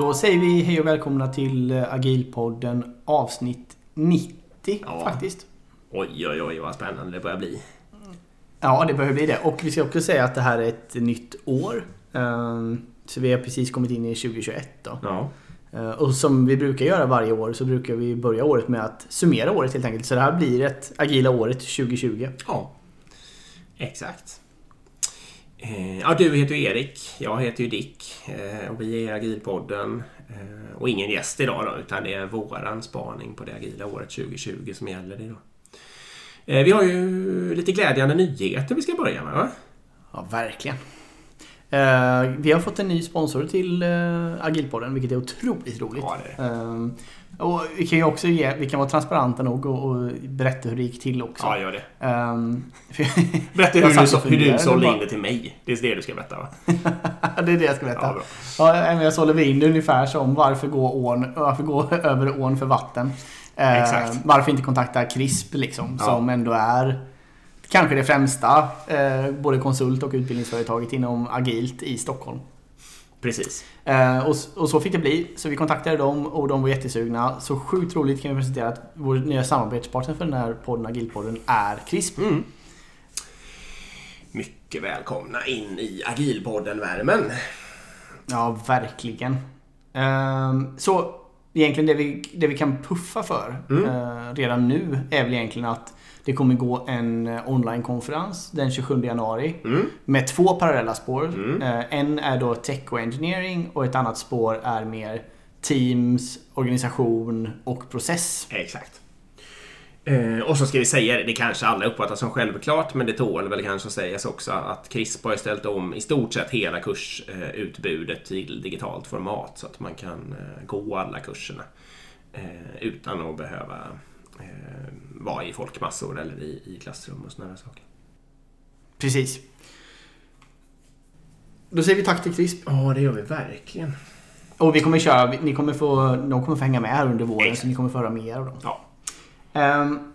Då säger vi hej och välkomna till eh, Agilpodden avsnitt 90 Ja. faktiskt. Oj, oj, oj vad spännande det börjar bli. Ja, det behöver bli det. Och vi ska också säga att det här är ett nytt år. Ehm, Så vi har precis kommit in i 2021 då. Ja, Eh, Och som vi brukar göra varje år så brukar vi börja året med att summera året helt enkelt. Så det här blir ett agila året 2020. ja. exakt. Eh, Ja, du heter ju Erik. Jag heter ju Dick. Eh, Och vi är Agilpodden. Eh, Och ingen gäst idag då, utan det är våran spaning på det agila året 2020 som gäller idag. Vi har ju lite glädjande nyheter vi ska börja med va? Ja, verkligen. Vi har fått en ny sponsor till Agilpodden, vilket är otroligt roligt. Ja, det är och vi kan ju också ge, vi kan vara transparenta nog och, och berätta hur det gick till också. Ja, gör det. Ehm, för- Berätta hur du, så, hur du sålde in det till mig. Det är det du ska berätta va? det är det jag ska berätta. Ja. Ja, jag sålde in det ungefär som varför gå, ån, varför gå över ån för vatten. Eh, Exakt. Varför inte kontakta CRISP liksom, Ja. som ändå är kanske det främsta eh, både konsult och utbildningsföretaget inom agilt i Stockholm. Precis. Eh, och, och så fick det bli. Så vi kontaktade dem och de var jättesugna. Så sjukt roligt kan vi presentera att vår nya samarbetspartner för den här podden, Agilpodden, är CRISP. Mm. Mycket välkomna in i Agilpodden-värmen. Ja, verkligen. Ehm, så egentligen det vi, det vi kan puffa för Mm. eh, redan nu är väl egentligen att det kommer gå en eh, onlinekonferens den 27 januari Mm. med två parallella spår. Mm. Eh, en är då tech och engineering och ett annat spår är mer teams, organisation och process. Exakt. Eh, och så ska vi säga det, kanske alla uppfattar som självklart men det tål väl kanske att sägas också att CRISP har ställt om i stort sett hela kursutbudet till digitalt format så att man kan gå alla kurserna eh, utan att behöva eh, vara i folkmassor eller i, i klassrum och sådana saker. Precis. Då säger vi tack till CRISP. Ja, det gör vi verkligen. Och vi kommer köra, ni kommer få, de kommer få hänga med här under våren Exakt. så ni kommer få höra mer av dem. Ja. Ehm,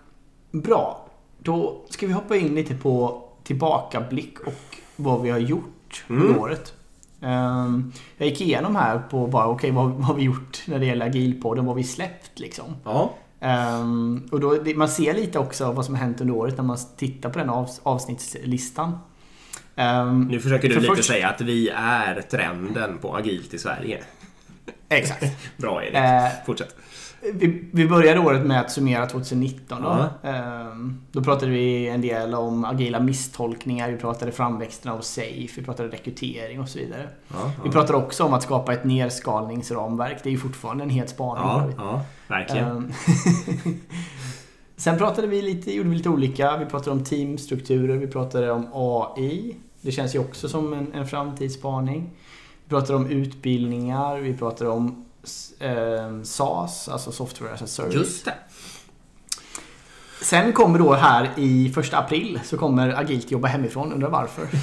bra. Då ska vi hoppa in lite på tillbakablick och vad vi har gjort under Mm. året. Ehm, jag gick igenom här på bara, okej vad, vad har vi gjort när det gäller agilpodden, vad har vi släppt liksom. Ja, Ehm, och då, man ser lite också vad som har hänt under året när man tittar på den av, avsnittslistan. Ehm, nu försöker du För lite först- säga att vi är trenden på agilt i Sverige. exakt. Bra Erik, Eh, fortsätt. Vi, vi började året med att summera 2019 då. Ehm, då pratade vi en del om agila misstolkningar, vi pratade framväxten av SAFE, vi pratade rekrytering och så vidare. Ja, Vi pratade också om att skapa ett nerskalningsramverk. Det är ju fortfarande en het spaning. ja, ja, verkligen. Ehm, Sen pratade vi lite, gjorde vi lite olika. Vi pratade om teamstrukturer, vi pratade om AI. Det känns ju också som en, en framtidsspaning. Vi pratade om utbildningar, vi pratade om eh, SAS, alltså Software as a Service. Just det. Sen kommer då här i första april så kommer Agilt jobba hemifrån. Undrar varför?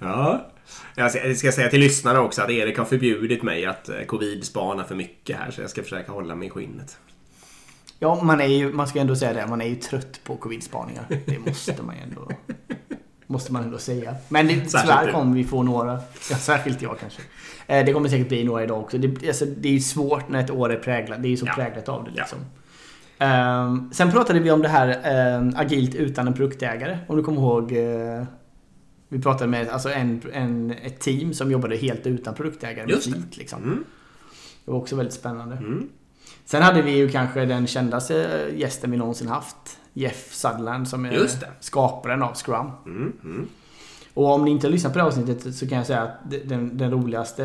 Ja. Jag ska, säga till lyssnarna också att Erik har förbjudit mig att eh, covid-spana för mycket här så jag ska försöka hålla mig i skinnet. Ja, man, är ju, man ska ändå säga det. Man är ju trött på covid-spaningar. Det måste man ju ändå, måste man ändå säga. Men det, tyvärr kommer vi få några. Ja, särskilt jag kanske. Eh, Det kommer säkert bli några idag också. Det, alltså, det är ju svårt när ett år är präglat. Det är ju så Ja. präglat av det Ja. liksom. Ehm, sen pratade vi om det här ehm, agilt utan en produktägare. Om du kommer ihåg. eh, vi pratade med alltså en, en, ett team som jobbade helt utan produktägare med Just det. flit. Liksom. Mm. Det var också väldigt spännande. Mm. Sen hade vi ju kanske den kändaste gästen vi någonsin haft. Jeff Sutherland som är det. skaparen av Scrum. Mm. Mm. Och om ni inte har lyssnat på det avsnittet så kan jag säga att den, den roligaste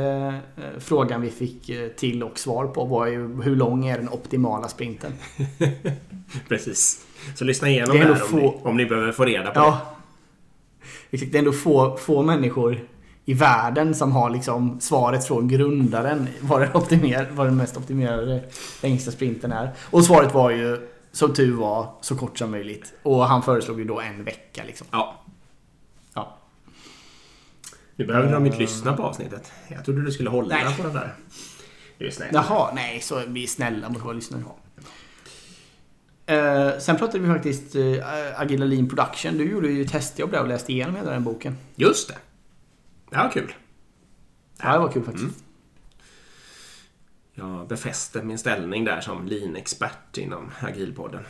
eh, frågan vi fick eh, till och svar på var ju hur lång är den optimala sprinten? Precis. Så lyssna igenom Det det, är här ändå om, få- ni, om ni behöver få reda på Ja. Exakt, det är ändå få, få människor i världen som har liksom svaret från grundaren vad den, optimer, vad den mest optimerade längsta sprinten är. Och svaret var ju som tur var så kort som möjligt. Och han föreslog ju då en vecka liksom. Ja. Ja. Nu behöver de inte lyssna på avsnittet. Jag trodde du skulle hålla Nej. på den där. Du är snäll. Jaha, nej så vi är snälla mot våra lyssnare. Eh, sen pratade vi faktiskt eh, Agila Lean Production. Du gjorde ju testjobb där och läste igenom hela den boken. Just det. Det var kul. Det var kul faktiskt. Mm. Jag befäste min ställning där som lean-expert inom agilpodden.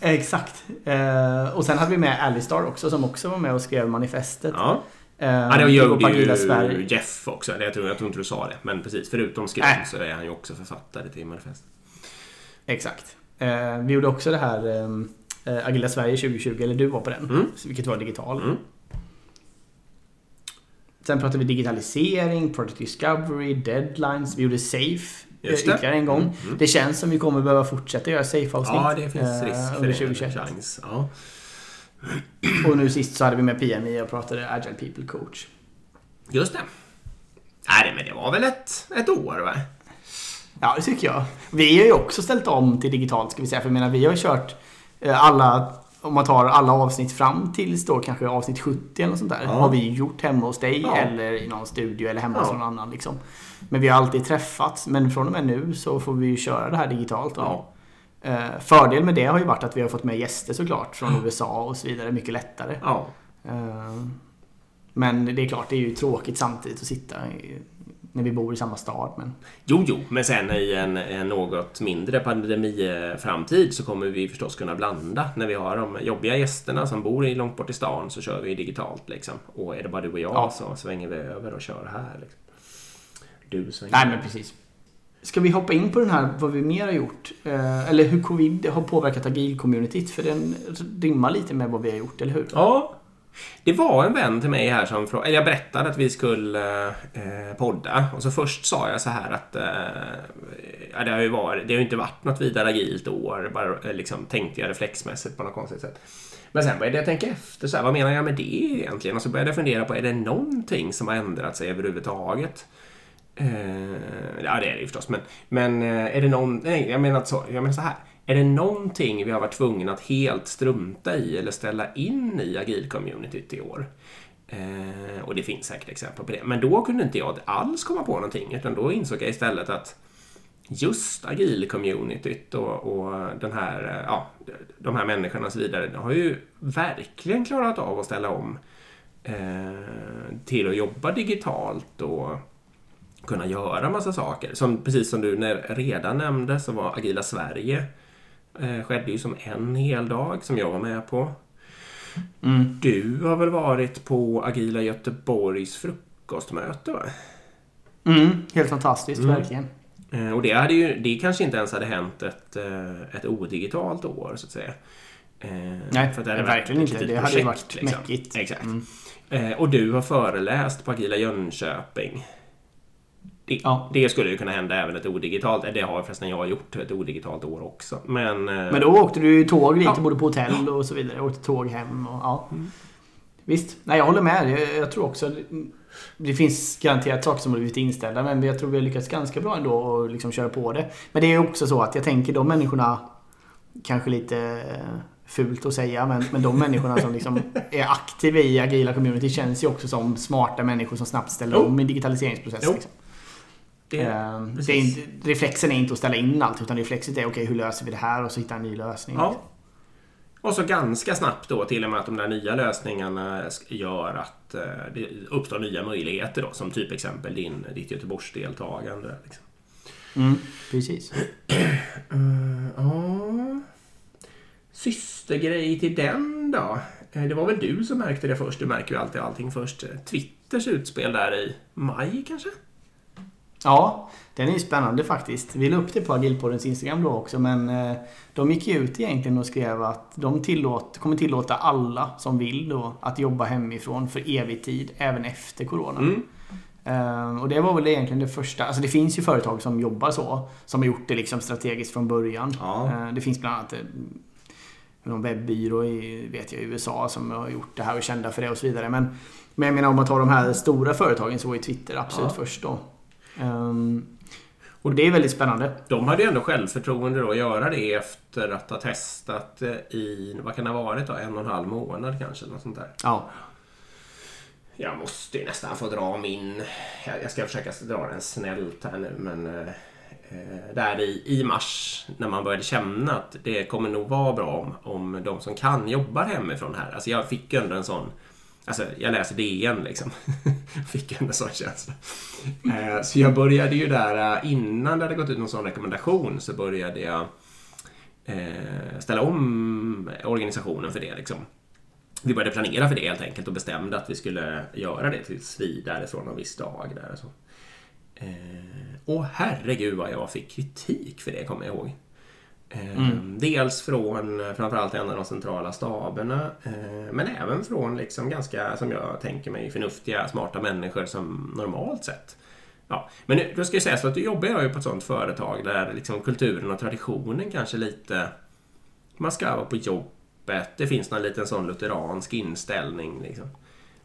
Exakt. Eh, och sen hade vi med Alistar också som också var med och skrev manifestet. Ja. Eh, Ja, det gjorde ju Sverige. Jeff också. Jag tror, jag tror inte du sa det. Men precis, förutom Scrum Nej. så är han ju också författare till manifest. Exakt. Eh, vi gjorde också det här eh, Agila Sverige 2020, eller du var på den. Mm. Vilket var digital. Mm. Sen pratade vi digitalisering, product discovery, deadlines. Vi gjorde safe eh, Just det. ytterligare en gång. Mm, mm. Det känns som vi kommer behöva fortsätta göra safe-avsnitt. Ja, det finns eh, risk för under det. 2021. Chans. Ja. Och nu sist så hade vi med PMI och pratade Agile People Coach. Just det. Nej, men det var väl ett, ett år, va? Ja, det tycker jag. Vi har ju också ställt om till digitalt ska vi säga. För jag menar, vi har kört eh, alla, om man tar alla avsnitt fram tills då kanske avsnitt 70 eller sånt där. Ja. Har vi gjort hemma hos dig Ja. eller i någon studio eller hemma hos Ja. någon annan liksom. Men vi har alltid träffats. Men från och med nu så får vi ju köra det här digitalt. Ja. Eh, fördel med det har ju varit att vi har fått med gäster såklart från USA och så vidare. Mycket lättare. Eh, Men det är klart, det är ju tråkigt samtidigt att sitta när vi bor i samma stad. Men Jo, jo, men sen i en, en något mindre pandemiframtid så kommer vi förstås kunna blanda. När vi har de jobbiga gästerna som bor i långt bort i stan så kör vi digitalt liksom. Och är det bara du och jag Ja. så svänger vi över och kör här. Liksom. Du svänger Nej men precis. Ska vi hoppa in på den här, vad vi mer har gjort? Eh, eller hur covid har påverkat agil-communityt? För den rimmar lite med vad vi har gjort, eller hur? Ja. Det var en vän till mig här som frågade, eller jag berättade att vi skulle eh, podda och så först sa jag så här att eh, ja, det har ju varit, det har ju inte varit något vidare agilt år, bara eh, liksom tänkte jag reflexmässigt på något konstigt sätt. Men sen började jag tänka efter, så här, vad menar jag med det egentligen? Och så började jag fundera på, är det någonting som har ändrat sig överhuvudtaget? Eh, ja, det är det ju förstås, men, men eh, är det någon, nej, jag menar, så, jag menar så här. Är det någonting vi har varit tvungna att helt strunta i eller ställa in i agil-communityt i år? Eh, och det finns säkert exempel på det. Men då kunde inte jag alls komma på någonting, utan då insåg jag istället att just agil-communityt och, och den här, eh, ja, de här människorna och så vidare, de har ju verkligen klarat av att ställa om eh, till att jobba digitalt och kunna göra massa saker. Som, precis som du redan nämnde så var Agila Sverige eh, skedde ju som en hel dag som jag var med på. Mm. Du har väl varit på Agila Göteborgs frukostmöte va? Mm, helt fantastiskt, Mm. verkligen. Eh, och det, hade ju, det kanske inte ens hade hänt ett, eh, ett odigitalt år så att säga. Eh, Nej, för det hade verkligen inte. Det hade ju varit liksom. mäckigt. Exakt. Mm. Eh, och du har föreläst på Agila Jönköping. Det, Ja. det skulle ju kunna hända även ett odigitalt. Det har förresten jag gjort ett odigitalt år också. Men, eh, Men då åkte du ju tåg dit, Ja. och bodde på hotell och så vidare. Åkte tåg hem och ja. Mm. Visst. Nej, jag håller med. Jag, jag tror också... Det finns garanterat saker som har blivit inställda men jag tror vi har lyckats ganska bra ändå att liksom köra på det. Men det är ju också så att jag tänker de människorna Kanske lite eh, fult att säga men, men de människorna som liksom är aktiva i agila community känns ju också som smarta människor som snabbt ställer om i digitaliseringsprocessen. Liksom. Det, Eh, det är inte, reflexen är inte att ställa in allt utan reflexet är okej hur löser vi det här och så hitta en ny lösning. Ja. Och så ganska snabbt då till och med att de där nya lösningarna gör att eh, det uppstår nya möjligheter då. Som typ exempel din, ditt Göteborgsdeltagande. Liksom. Mm, precis. Eh, ja. Systergrej till den då? Det var väl du som märkte det först. Du märker ju alltid allting först. Twitters utspel där i maj kanske? Ja, den är ju spännande faktiskt. Vi la upp det på Agilpoddens Instagram då också men eh, de gick ju ut egentligen och skrev att de tillåt, kommer tillåta alla som vill då att jobba hemifrån för evig tid även efter Corona. Mm. Eh, och det var väl egentligen det första. Alltså det finns ju företag som jobbar så. Som har gjort det liksom strategiskt från början. Ja. Eh, det finns bland annat någon webbyrå i, vet jag, i USA som har gjort det här och är kända för det och så vidare. Men, men jag menar om man tar de här stora företagen så var ju Twitter absolut Ja. först då. Ehm, och det är väldigt spännande. De hade ju ändå självförtroende då att göra det efter att ha testat eh, i, vad kan det ha varit då? En och en halv månad kanske? Något sånt där. Ja. Jag måste ju nästan få dra min... Jag jag ska försöka dra den snällt här nu men... eh, eh, Där i, i mars när man började känna att det kommer nog vara bra om, om de som kan jobbar hemifrån här. Alltså jag fick ju ändå en sån Alltså, jag läser DN liksom. Fick en sån känsla. Eh, så jag började ju där, eh, innan det hade gått ut någon sån rekommendation, så började jag eh, ställa om organisationen för det. Liksom. Vi började planera för det helt enkelt och bestämde att vi skulle göra det tills vidare från en viss dag. Där och så. Eh, och herregud vad jag fick kritik för det, kommer jag ihåg. Mm. Ehm, dels från eh, framförallt en av de centrala staberna eh, men även från liksom ganska, som jag tänker mig, förnuftiga, smarta människor som normalt sett Ja, men då ska jag säga så att du jobbar jag ju på ett sånt företag där liksom kulturen och traditionen kanske lite... Man ska vara på jobbet, det finns någon liten sån lutheransk inställning. Liksom.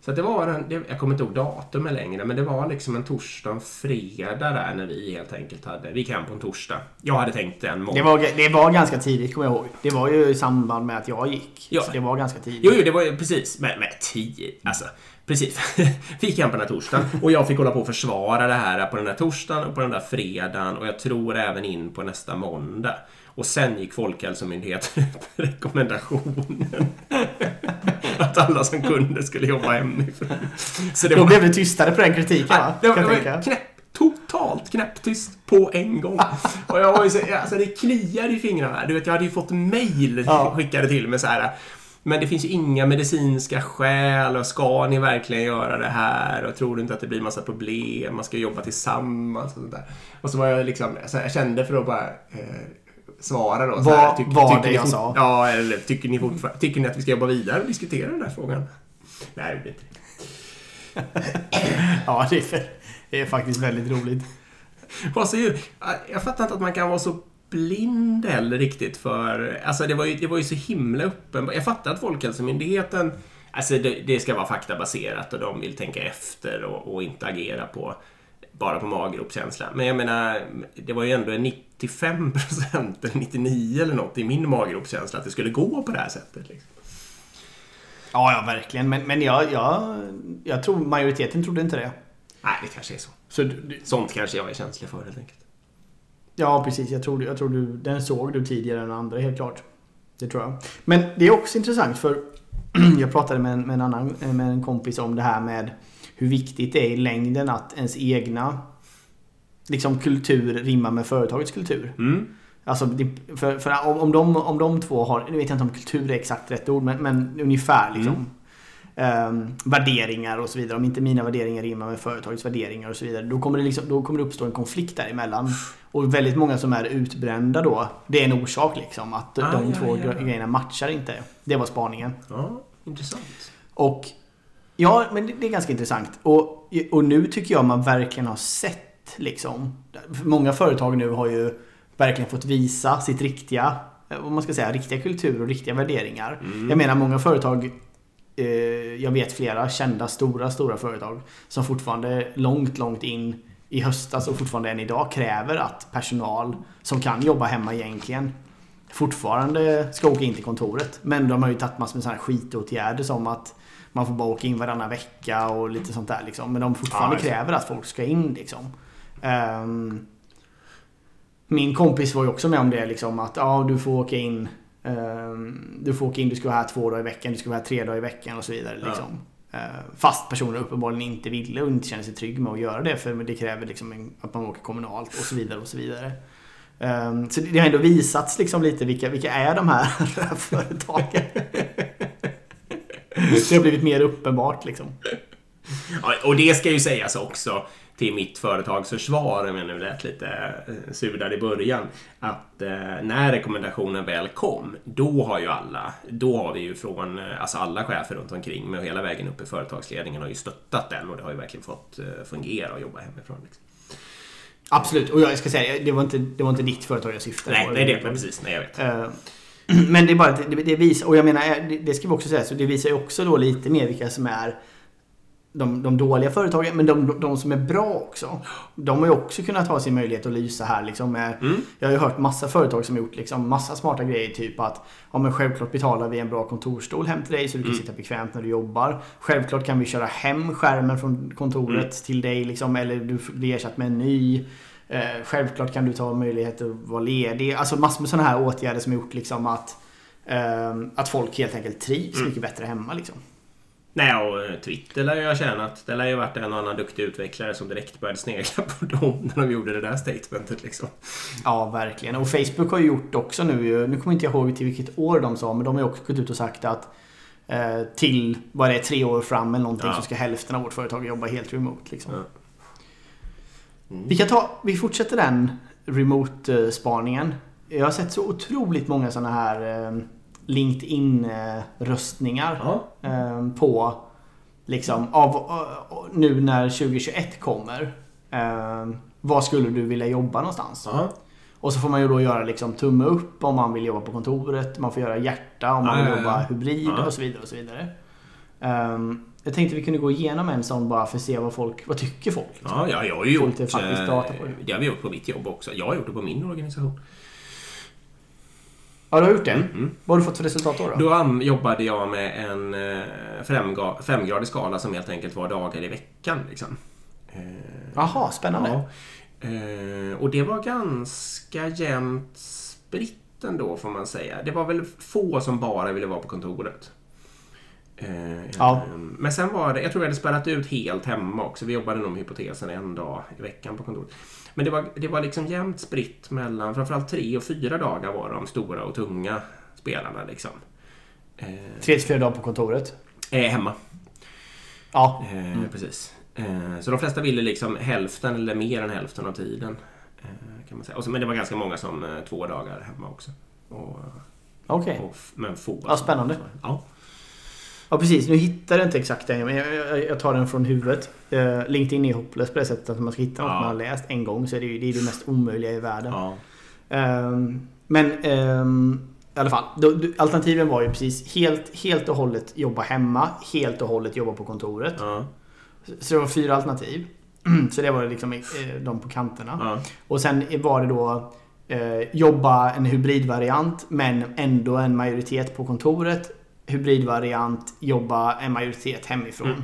Så det var en, jag kommer inte ihåg datumet längre, men det var liksom en torsdag och fredag där när vi helt enkelt hade, vi gick hem på en torsdag. Jag hade tänkt en månad. Det var, det var ganska tidigt kommer jag ihåg. Det var ju i samband med att jag gick. Ja. Så det var ganska tidigt. Jo, jo det var ju precis. Men, men tio, alltså. Precis. vi gick hem på den här torsdagen och jag fick hålla på och försvara det här på den här torsdagen och på den där fredagen och jag tror även in på nästa måndag. Och sen gick Folkhälsomyndigheten ut med rekommendationen att alla som kunde skulle jobba hemifrån. Så det Då var... blev det tystare på den kritiken va? Det var, det var knäpp, totalt knäpptyst på en gång. Och jag var ju så, alltså det kliar i fingrarna. Du vet, jag hade ju fått mail ja. skickade till mig så här. Men det finns ju inga medicinska skäl och ska ni verkligen göra det här och tror du inte att det blir massa problem? Man ska jobba tillsammans och sådär. Och så var jag liksom, så jag kände för att bara eh, svara då. Vad här, tyck, var det jag sa? Ja, eller tycker ni, tycker ni att vi ska jobba vidare och diskutera den här frågan? Nej, det blir inte Ja, det är, det är faktiskt väldigt roligt. Alltså, jag fattar inte att man kan vara så blind heller riktigt för... Alltså det var ju, det var ju så himla uppenbart. Jag fattar att Folkhälsomyndigheten Alltså det, det, ska vara faktabaserat och de vill tänka efter och, och inte agera på bara på maggropskänsla. Men jag menar, det var ju ändå 95 procent eller 99 eller något i min maggropskänsla att det skulle gå på det här sättet. Liksom. Ja, ja, verkligen. Men, men jag, jag, jag tror majoriteten trodde inte det. Nej, det kanske är så. så du, Sånt kanske jag är känslig för helt enkelt. Ja, precis. Jag tror, jag tror du, den såg du tidigare än andra, helt klart. Det tror jag. Men det är också intressant för jag pratade med en, med en annan med en kompis om det här med hur viktigt det är i längden att ens egna liksom, kultur rimmar med företagets kultur. Mm. Alltså, för, för om, om, de, om de två har, nu vet jag inte om kultur är exakt rätt ord, men, men ungefär liksom. Mm. Um, värderingar och så vidare. Om inte mina värderingar rimmar med företagets värderingar och så vidare. Då kommer det, liksom, då kommer det uppstå en konflikt däremellan. Och väldigt många som är utbrända då, det är en orsak liksom. Att ah, de ja, två ja, ja. grejerna matchar inte. Det var spaningen. Ja, intressant. Och Ja, men det är ganska intressant. Och, och nu tycker jag man verkligen har sett liksom. Många företag nu har ju verkligen fått visa sitt riktiga, vad man ska säga, riktiga kultur och riktiga värderingar. Mm. Jag menar många företag eh, jag vet flera kända stora, stora företag som fortfarande långt, långt in i höstas och fortfarande än idag kräver att personal som kan jobba hemma egentligen fortfarande ska åka in till kontoret. Men de har ju tagit massor med sådana här skitåtgärder som att man får bara åka in varannan vecka och lite sånt där liksom. Men de fortfarande ja, kräver att folk ska in liksom. Um, min kompis var ju också med om det liksom att ja, du får åka in um, Du får åka in, du ska vara här två dagar i veckan, du ska vara här tre dagar i veckan och så vidare. Liksom. Uh, fast personen uppenbarligen inte ville och inte känner sig trygg med att göra det för det kräver liksom en, att man åker kommunalt och så vidare och så vidare. Um, så det har ändå visats liksom lite vilka, vilka är de här företagen. Det har blivit mer uppenbart liksom. Och det ska ju sägas också till mitt företags försvar, om jag nu lät lite eh, sur där i början, att eh, när rekommendationen väl kom, då har ju alla, då har vi ju från, eh, alltså alla chefer runt omkring med hela vägen upp i företagsledningen har ju stöttat den och det har ju verkligen fått fungera och jobba hemifrån. Liksom. Absolut, och jag ska säga, det var inte, det var inte ditt företag jag syftade på. Nej, det är det, men precis, nej jag vet. Uh, Men det är bara det, det visar, och jag menar, det, det ska vi också säga, så det visar ju också då lite mer vilka som är de, de dåliga företagen, men de, de som är bra också. De har ju också kunnat ha sin möjlighet att lysa här. Liksom med, mm. Jag har ju hört massa företag som gjort liksom massa smarta grejer. Typ att ja, men självklart betalar vi en bra kontorstol hem till dig så du kan mm. sitta bekvämt när du jobbar. Självklart kan vi köra hem skärmen från kontoret mm. till dig. Liksom, eller du blir ersatt med en ny. Eh, självklart kan du ta möjlighet att vara ledig. Alltså massor med sådana här åtgärder som har gjort liksom att, eh, att folk helt enkelt trivs mm. mycket bättre hemma. Liksom. Nej, och eh, Twitter lär ju ha tjänat. Det lär ju varit en annan duktig utvecklare som direkt började snegla på dem när de gjorde det där statementet liksom. Ja, verkligen. Och Facebook har ju gjort också nu nu kommer inte jag ihåg till vilket år de sa, men de har ju också gått ut och sagt att eh, till, vad det är, tre år fram eller någonting Ja. så ska hälften av vårt företag jobba helt remote. Liksom. Ja. Mm. Vi kan ta, vi fortsätter den remote-spaningen. Jag har sett så otroligt många sådana här eh, LinkedIn-röstningar eh, på liksom av, av, nu när 2021 kommer. Eh, var skulle du vilja jobba någonstans? Ja. Och så får man ju då göra liksom tumme upp om man vill jobba på kontoret. Man får göra hjärta om man vill jobba hybrid och så vidare. och så vidare. Ehm, jag tänkte vi kunde gå igenom en sån bara för att se vad folk, vad tycker folk? liksom. Ja, ja, jag har ju gjort... lite faktisk eh, data på det. Det har vi gjort på mitt jobb också. Jag har gjort det på min organisation. Ja, du har gjort det? Mm. Vad har du fått för resultat då? då? Då jobbade jag med en eh, femgradig skala som helt enkelt var dagar i veckan. Liksom. Eh, Jaha, spännande. Ja. Eh, och det var ganska jämnt spritt ändå får man säga. Det var väl få som bara ville vara på kontoret. Eh, Ja. Men sen var det, jag tror jag hade spelat ut helt hemma också. Vi jobbade nog med hypotesen en dag i veckan på kontoret. Men det var, det var liksom jämnt spritt mellan, framförallt tre och fyra dagar var de stora och tunga spelarna liksom. Eh, Tre till fyra dagar på kontoret. eh, hemma. Ja. Eh, Precis. Eh, så de flesta ville liksom hälften eller mer än hälften av tiden. Eh, kan man säga. Och så, men det var ganska många som eh, två dagar hemma också. Och, Okej. f- men få. Ja, spännande. Ja. Ja, precis. Nu hittar jag inte exakt den, men jag, tar den från huvudet. Eh, LinkedIn är hopplöst på det sättet att man ska hitta något Ja. man har läst en gång så är det ju det, är det mest omöjliga i världen. Ja. Ehm, men ehm, i alla fall. Då, då, alternativen var ju precis helt, helt och hållet jobba hemma, helt och hållet jobba på kontoret. Ja. Så det var fyra alternativ. Så det var liksom eh, de på kanterna. Ja. Och sen var det då eh, jobba en hybridvariant men ändå en majoritet på kontoret. Hybridvariant, jobba en majoritet hemifrån. Mm.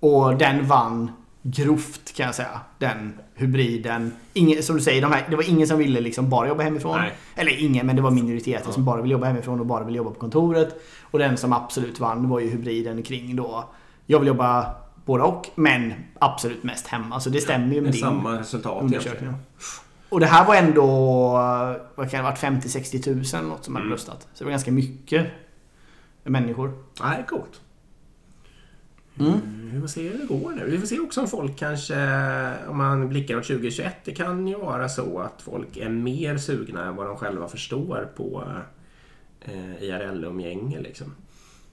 Och den vann grovt kan jag säga. Den hybriden. Ingen, som du säger, de här, det var ingen som ville liksom bara jobba hemifrån. Nej. Eller ingen, men det var minoriteten Ja. som bara ville jobba hemifrån och bara ville jobba på kontoret. Och den som absolut vann var ju hybriden kring då. Jag vill jobba både och, men absolut mest hemma. Så det stämmer ju med din samma resultat undersökning. Och det här var ändå, vad kan det ha varit, 50-60 tusen något som hade Mm. röstat. Så det var ganska mycket människor. Nej, coolt. Mm. Mm, Vi får se hur det går nu. Vi får se också om folk kanske, om man blickar åt 2021, det kan ju vara så att folk är mer sugna än vad de själva förstår på eh, IRL-umgänge liksom.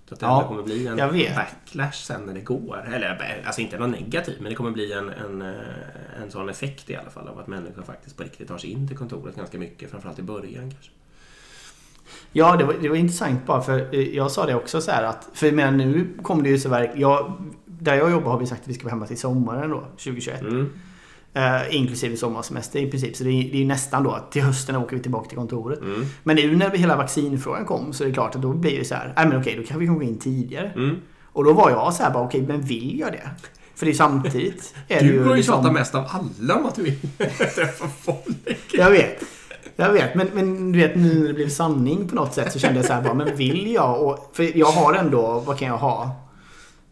Så att det Ja, kommer bli en backlash sen när det går. Eller alltså inte någon negativ, men det kommer bli en, en, eh, en sån effekt i alla fall av att människor faktiskt på riktigt tar sig in till kontoret ganska mycket, framförallt i början kanske. Ja, det var, det var intressant bara för eh, jag sa det också så här att, för menar nu kommer det ju så verkligen, jag, där jag jobbar har vi sagt att vi ska vara hemma till sommaren då, 2021. Mm. Eh, inklusive sommarsemester i princip. Så det är, det är nästan då att till hösten åker vi tillbaka till kontoret. Mm. Men nu när hela vaccinfrågan kom så är det klart att då blir det så här, nej men okej då kan vi gå in tidigare. Mm. Och då var jag så här bara, okej men vill jag det? För det är samtidigt är Du har ju liksom- tjatat mest av alla om att du vill träffa folk. Jag vet. Jag vet, men, men du vet nu när det blev sanning på något sätt så kände jag så här bara, men vill jag? Och, för jag har ändå, vad kan jag ha?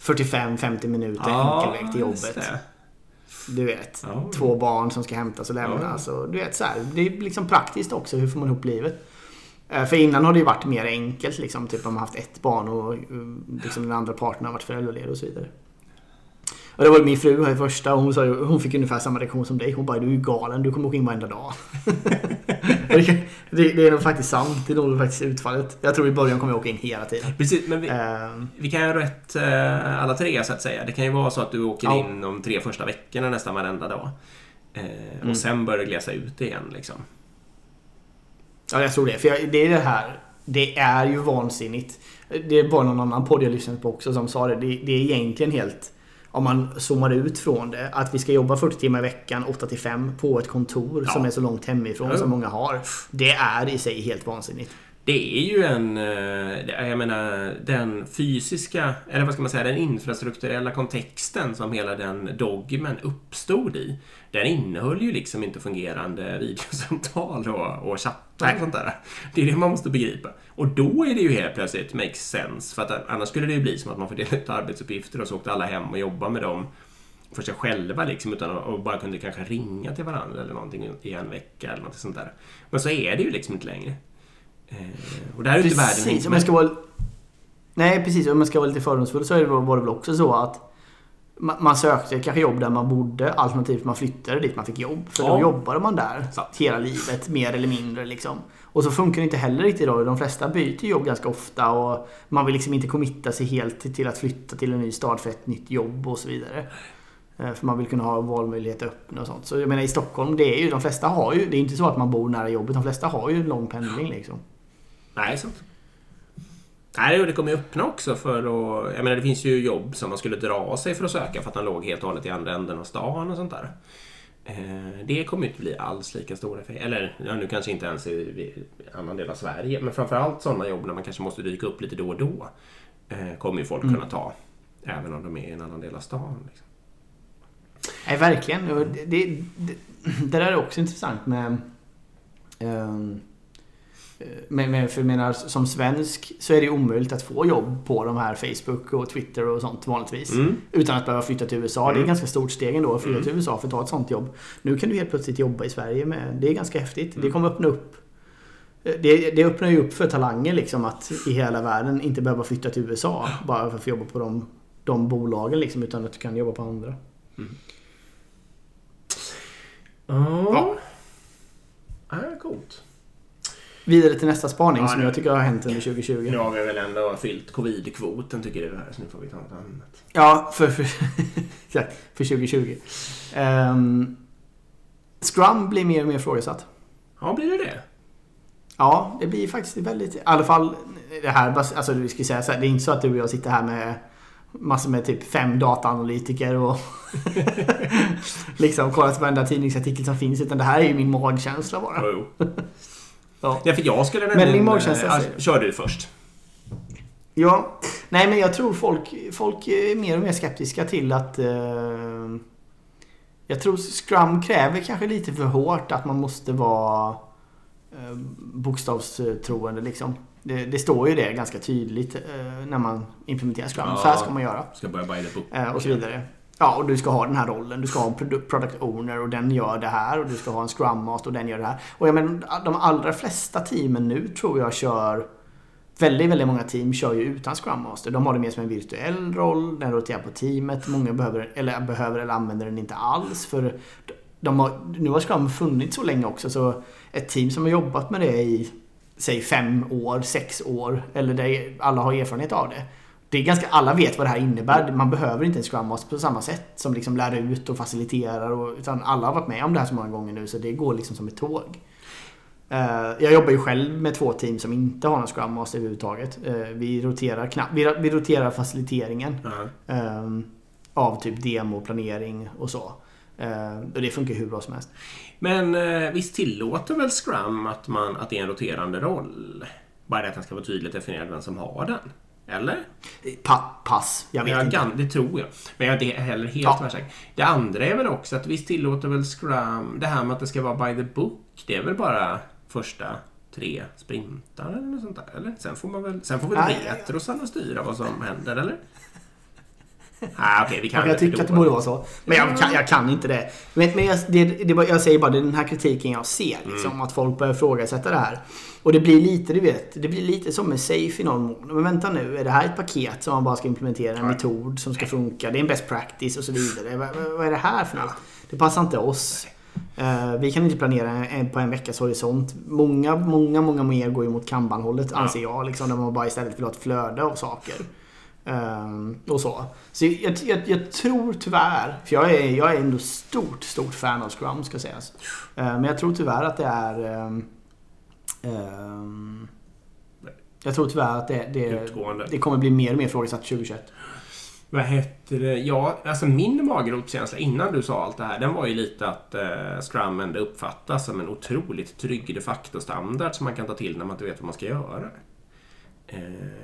45-50 minuter enkelväg till just jobbet. det. Du vet. Ja. Två barn som ska hämtas och lämnas. Och, du vet så här, det är liksom praktiskt också. Hur får man ihop livet? Eh, För innan har det ju varit mer enkelt. Liksom, typ om man haft ett barn och eh, liksom den andra parten har varit föräldraledig och så vidare. Och det var min fru här i första och hon, sa, ju- hon fick ungefär samma reaktion som dig. Hon bara du är ju galen, du kommer åka in varenda dag. Det, det, det är nog faktiskt sant. Det är nog faktiskt utfallet. Jag tror i början kommer jag åka in hela tiden. Precis, men vi, Ehm, vi kan göra rätt eh, alla tre så att säga. Det kan ju vara så att du åker Ja. in de tre första veckorna nästan varenda dag. Mm. Och sen börjar det glesa ut igen liksom. Ja, jag tror det. För jag, det är det här. Det är ju vansinnigt. Det var någon annan podd jag lyssnade på också som sa det. Det, det är egentligen helt... Om man zoomar ut från det. Att vi ska jobba 40 timmar i veckan, 8 till 5 på ett kontor Ja. som är så långt hemifrån Ja. som många har. Det är i sig helt vansinnigt. Det är ju en, eh, jag menar, den fysiska, eller vad ska man säga, den infrastrukturella kontexten som hela den dogmen uppstod i. Den innehöll ju liksom inte fungerande videosamtal och, och chattar och sånt där. Det är det man måste begripa. Och då är det ju helt plötsligt makes sense. För att annars skulle det ju bli som att man får dela ut arbetsuppgifter och så åkte alla hem och jobbade med dem för sig själva liksom, utan att bara kunde kanske ringa till varandra eller någonting i en vecka eller något sånt där. Men så är det ju liksom inte längre. Eh, och där är ju inte världen Precis, om jag ska vara... Nej, precis. Om jag ska vara lite fördomsfull så var det väl också så att man sökte kanske jobb där man bodde alternativt man flyttade dit man fick jobb. För Ja. då jobbade man där Sant. hela livet, mer eller mindre. Liksom. Och så funkar det inte heller riktigt idag. De flesta byter jobb ganska ofta och man vill liksom inte committa sig helt till- till att flytta till en ny stad för ett nytt jobb och så vidare. Eh, För man vill kunna ha valmöjligheter öppna och sånt. Så jag menar i Stockholm, det är ju, de flesta har ju, det är inte så att man bor nära jobbet. De flesta har ju en lång pendling liksom. Nej, sant. Nej, och det kommer ju öppna också för att... Jag menar, det finns ju jobb som man skulle dra sig för att söka för att de låg helt och hållet i andra änden av stan och sånt där. Eh, Det kommer ju inte bli alls lika stora effekter. Eller ja, nu kanske inte ens i annan del av Sverige. Men framförallt sådana jobb där man kanske måste dyka upp lite då och då. eh, Kommer ju folk kunna ta. Även om de är i en annan del av stan. Liksom. Nej, verkligen. Det, det, det, det där är också intressant med... ehm, med, med för jag menar, som svensk så är det omöjligt att få jobb på de här Facebook och Twitter och sånt vanligtvis. Mm. Utan att behöva flytta till USA. Det är Mm. ett ganska stort steg ändå att flytta Mm. till USA för att ta ett sånt jobb. Nu kan du helt plötsligt jobba i Sverige med. Det är ganska häftigt. Det Mm. kommer öppna upp det, det öppnar ju upp för talanger liksom att i hela världen inte behöva flytta till USA bara för att få jobba på de, de bolagen liksom utan att du kan jobba på andra. Ja. Ja, coolt. Vidare till nästa spaning Ja, som nu- jag tycker har hänt under 2020. Nu har vi väl ändå fyllt covid-kvoten tycker du här, så nu får vi ta något annat. Ja, för, för, för 2020. Ehm, Scrum blir mer och mer ifrågasatt. Ja, blir det det? Ja, det blir faktiskt väldigt... I alla fall det här... Alltså vi ska säga så här, det är inte så att du och jag sitter här med massor med typ fem dataanalytiker och liksom kollat varenda tidningsartikel som finns. Utan det här är ju min magkänsla bara. Ja. Ja, för jag skulle Men nämligen... din magkänsla ja, säger- Kör du först. Ja, nej men jag tror folk, folk är mer och mer skeptiska till att... Eh, jag tror Scrum kräver kanske lite för hårt att man måste vara eh, bokstavstroende liksom. Det, det står ju det ganska tydligt eh, när man implementerar Scrum. Ja. Så här ska man göra. Ska börja by the book. Och så vidare. Ja, och du ska ha den här rollen. Du ska ha en product owner och den gör det här. Och du ska ha en scrum master och den gör det här. Och jag menar, de allra flesta teamen nu tror jag kör... Väldigt, väldigt många team kör ju utan scrum master. De har det mer som en virtuell roll. Den roterar på teamet. Många behöver eller, behöver eller använder den inte alls. För de har, nu har scrum funnits så länge också. Så ett team som har jobbat med det i säg fem år, sex år. Eller där alla har erfarenhet av det. Det är ganska, alla vet vad det här innebär. Man behöver inte en Scrum Master på samma sätt som liksom lär ut och faciliterar. Och, utan alla har varit med om det här så många gånger nu så det går liksom som ett tåg. Eh, jag jobbar ju själv med två team som inte har någon Scrum Master överhuvudtaget. Eh, vi, roterar knappt, vi, roterar faciliteringen eh, av typ demo, planering och så. Och det funkar hur bra som helst. Men visst tillåter väl Scrum att, man, att det är en roterande roll? Bara det att den ska vara tydligt definierad vem som har den. Eller? Pa, pass, jag vet Jag inte. kan, det tror jag. Men jag är inte heller helt Ja. tvärsäker. Det andra är väl också att visst tillåter väl Scrum... Det här med att det ska vara by the book. Det är väl bara första tre sprintar eller något sånt där? Eller? Sen får man väl... Sen får väl retrosarna styra vad som händer, eller? Ah, Okej, vi kan Jag, tycker att det borde vara så. Men jag kan, jag kan inte det. Men, men jag, det, det, bara- jag säger bara det är den här kritiken jag ser. Liksom, Mm. Att folk börjar ifrågasätta det här. Och det blir lite, du vet, det blir lite som med Safe i någon mån. Men vänta nu, är det här ett paket som man bara ska implementera? En Nej. metod som ska funka? Det är en best practice och så vidare. Vad, vad- vad är det här för något? Det passar inte oss. Eh, vi kan inte planera en, på en veckas horisont. Många, många, många mer går ju mot kanbanhållet Ja. anser jag. Liksom, där man bara istället vill ha ett flöde av saker. Ehm, och så. Så jag, jag, jag tror tyvärr, för jag är, jag är ändå stort, stort fan av Scrum ska sägas. Ehm, men jag tror tyvärr att det är... ehm, jag tror tyvärr att det, det, det kommer bli mer och mer ifrågasatt 2021. Vad heter det? Ja, alltså min magropskänsla innan du sa allt det här, den var ju lite att eh, Scrum ändå uppfattas som en otroligt trygg de facto-standard som man kan ta till när man inte vet vad man ska göra. Eh,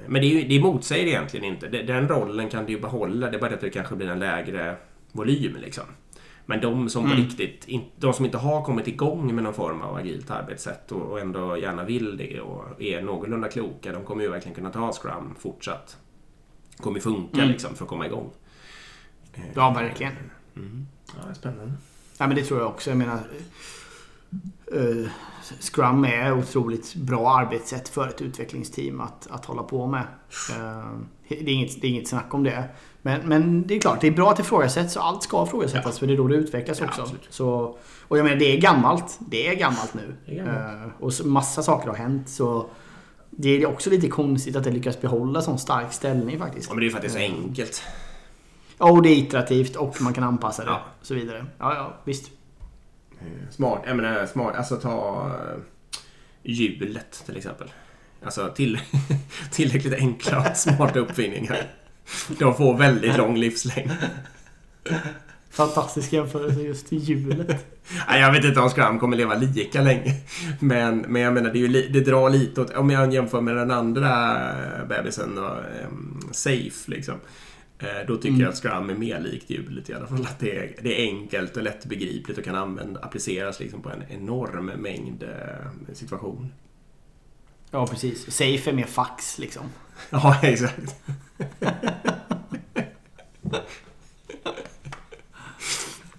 men det, är ju, det motsäger egentligen inte. Den rollen kan du ju behålla, det är bara det att det kanske blir en lägre volym liksom. Men de som Mm. riktigt, de som inte har kommit igång med någon form av agilt arbetssätt och, ändå gärna vill det och är någorlunda kloka, de kommer ju verkligen kunna ta Scrum fortsatt. kommer funka Mm. liksom för att komma igång. Eh, Ja, verkligen. Mm. Ja, det är spännande. Ja, men det tror jag också. Jag menar, eh, Scrum är otroligt bra arbetssätt för ett utvecklingsteam att, att hålla på med. Eh, det, är inget, det är inget snack om det. Men, men det är klart, det är bra att ifrågasätts och allt ska ifrågasättas Ja. för det är då det utvecklas Ja, också. absolut. Så, och jag menar, det är gammalt. Det är gammalt nu. Är gammalt. Eh, och så, massa saker har hänt. Så det är också lite konstigt att det lyckas behålla sån stark ställning faktiskt. Ja, men det är ju för att det är så Eh, enkelt. Ja, och det är iterativt och man kan anpassa det. Ja. Och så vidare. Ja, ja, visst. Eh, Smart, jag menar smart, alltså ta eh, hjulet till exempel. Alltså till, tillräckligt enkla och smarta uppfinningar. De får väldigt lång livslängd. Fantastisk jämförelse just till hjulet. Nej, jag vet inte om Scrum kommer leva lika länge. Men, men jag menar, det, li- det drar lite åt... Om jag jämför med den andra eh, bebisen och um, Safe liksom. Eh, Då tycker Mm. jag att Scrum är mer likt hjulet i alla fall. Att det är, det är enkelt och lättbegripligt och kan använda, appliceras liksom på en enorm mängd eh, situationer. Ja, precis. Safe är mer fax liksom. Ja, exakt.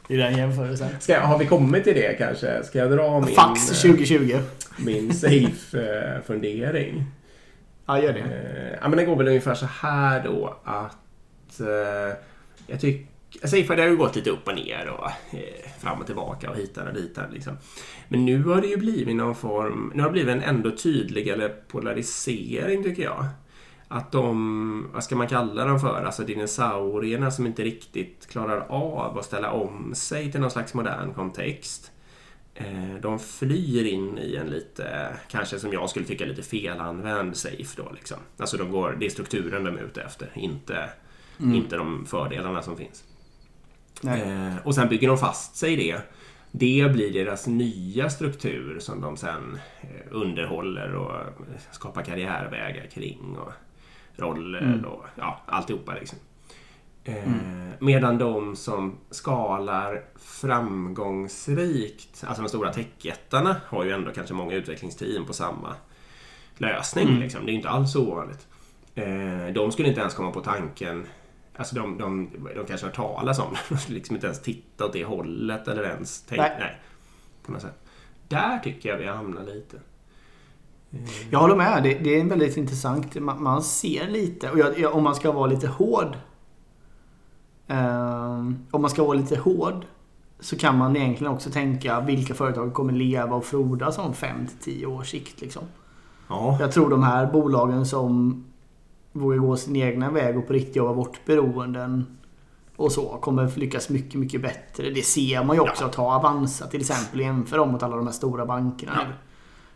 I den jämförelsen. Ska, har vi kommit till det kanske? Ska jag dra min, Fax eh, 2020. min Safe-fundering? Ja, gör det. Eh, ja, men den går väl ungefär så här då att eh, jag tycker Safe det har ju gått lite upp och ner och eh, fram och tillbaka och hitan och ditan. liksom. Men nu har det ju blivit någon form, nu har det blivit en ändå tydligare polarisering tycker jag. Att de, vad ska man kalla dem för, alltså dinosaurierna som inte riktigt klarar av att ställa om sig till någon slags modern kontext. Eh, De flyr in i en lite, kanske som jag skulle tycka lite felanvänd safe då liksom. Alltså de går, det är strukturen de är ute efter, inte, Mm. inte de fördelarna som finns. Eh, och sen bygger de fast sig i det. Det blir deras nya struktur som de sen eh, underhåller och eh, skapar karriärvägar kring och roller Mm. och ja, alltihopa liksom. Eh, Mm. Medan de som skalar framgångsrikt, alltså de stora techjättarna har ju ändå kanske många utvecklingsteam på samma lösning. Mm. Liksom. Det är inte alls ovanligt. De skulle inte ens komma på tanken Alltså de, de, de kanske har talas om det. De skulle liksom inte ens titta åt det hållet eller ens tänka... Nej. Nej. På något sätt. Där tycker jag vi hamnar lite. Eh, Jag håller med. Det, det är väldigt intressant. Man, man ser lite. Och jag, om man ska vara lite hård. ehm, om man ska vara lite hård. Så kan man egentligen också tänka vilka företag kommer leva och frodas om 5-10 års sikt. Liksom. Ja. Jag tror de här bolagen som vågar gå sin egna väg och på riktigt jobba bort beroenden och så kommer lyckas mycket, mycket bättre. Det ser man ju också. Ja. att Ta Avanza till exempel. Jämför dem mot alla de här stora bankerna. Ja.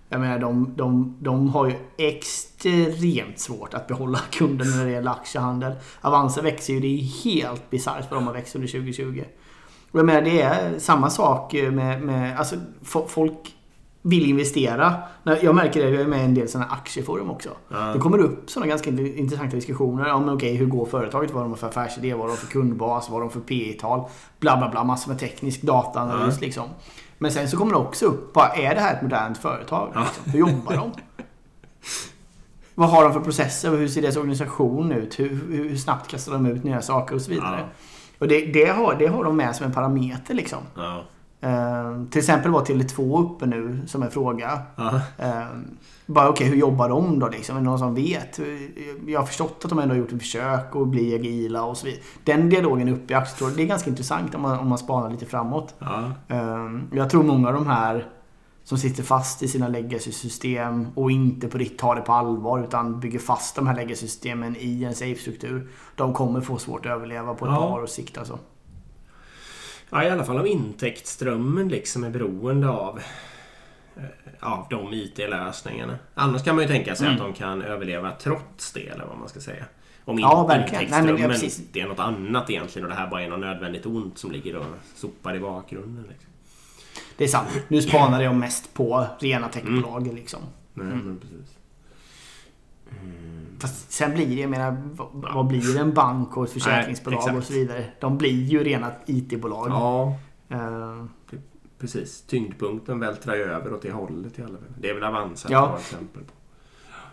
Jag menar, de, de, de har ju extremt svårt att behålla kunden när det gäller aktiehandel. Avanza växer ju. Det är helt bisarrt vad de har växt under 2020. Och jag menar, det är samma sak med... med alltså, fo- folk vill investera. Jag märker det, jag är med i en del sådana aktieforum också. Ja. Det kommer upp sådana ganska int- intressanta diskussioner. Men okej, hur går företaget? Vad har de för affärsidé? Vad har de för kundbas? Vad har de för P tal Bla, bla, bla. Massor med teknisk dataanalys Ja. liksom. Men sen så kommer det också upp. Vad är det här ett modernt företag? Ja. Liksom? Hur jobbar de? Vad har de för processer? Hur ser deras organisation ut? Hur, hur snabbt kastar de ut nya saker och så vidare? Och det, det, har, det har de med som en parameter liksom. Eh, till exempel var Tele2 uppe nu som en fråga. Eh, bara okej, hur jobbar de då liksom? Är det någon som vet? Jag har förstått att de ändå har gjort ett försök att bli agila och så vidare. Den dialogen är uppe i aktietråden. Det är ganska intressant om man, om man spanar lite framåt. Eh, jag tror många av de här som sitter fast i sina legacy-system och inte på riktigt tar det på allvar utan bygger fast de här legacy-systemen i en safe-struktur. De kommer få svårt att överleva på ett Ja. par års sikt alltså. Ja, i alla fall om intäktsströmmen liksom är beroende av eh, av de IT-lösningarna. Annars kan man ju tänka sig Mm. att de kan överleva trots det, eller vad man ska säga. Om Ja, verkligen. Nej, men, ja, intäktsströmmen precis. det är något annat egentligen och det här bara är något nödvändigt ont som ligger och sopar i bakgrunden. Liksom. Det är sant. Nu spanar jag mest på rena techbolag liksom. Nej, Mm. precis. Mm. Fast sen blir det, jag menar, vad, blir en bank och ett försäkringsbolag exakt. och så vidare? De blir ju rena IT-bolag. Ja, Eh, Precis. Tyngdpunkten vältrar ju över åt det hållet i alla fall. Det är väl Avanza Ja. ett exempel på.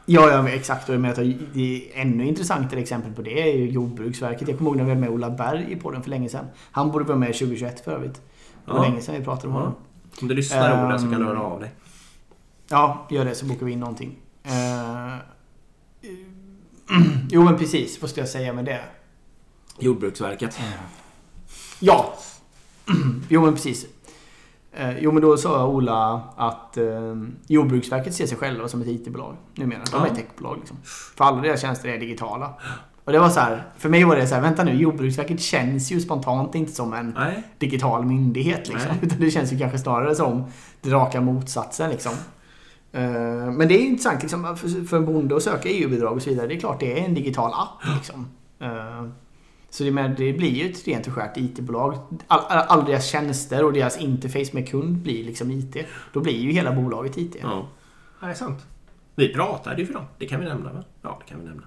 Ja, ja exakt. Och jag menar det är ännu intressantare exempel på det är ju Jordbruksverket. Jag kommer ihåg när vi hade med Ola Berg i podden för länge sedan. Han borde vara med 2021 för övrigt. Det var Ja. länge sedan vi pratade om Ja. honom. Om du lyssnar Ola så kan du Ehm. höra av dig. Ja, gör det så bokar vi in någonting. Eh, jo men precis, vad ska jag säga med det? Jordbruksverket. Ja! jo men precis. Eh, jo men då sa Ola att eh, Jordbruksverket ser sig själva som ett IT-bolag numera. De är ett techbolag liksom. För alla deras tjänster är digitala. Och det var så här, för mig var det så här, vänta nu, Jordbruksverket känns ju spontant inte som en Nej. digital myndighet liksom. Nej. Utan det känns ju kanske snarare som det raka motsatsen liksom. Eh, Men det är intressant liksom, för- för en bonde att söka EU-bidrag och så vidare. Det är klart det är en digital app liksom. Eh, Så det, med, det blir ju ett rent och skärt IT-bolag. All, all, deras tjänster och deras interface med kund blir liksom IT. Då blir ju hela bolaget IT. Ja. Det är sant. Vi pratade ju för dem. Det kan vi nämna va? Ja, det kan vi nämna.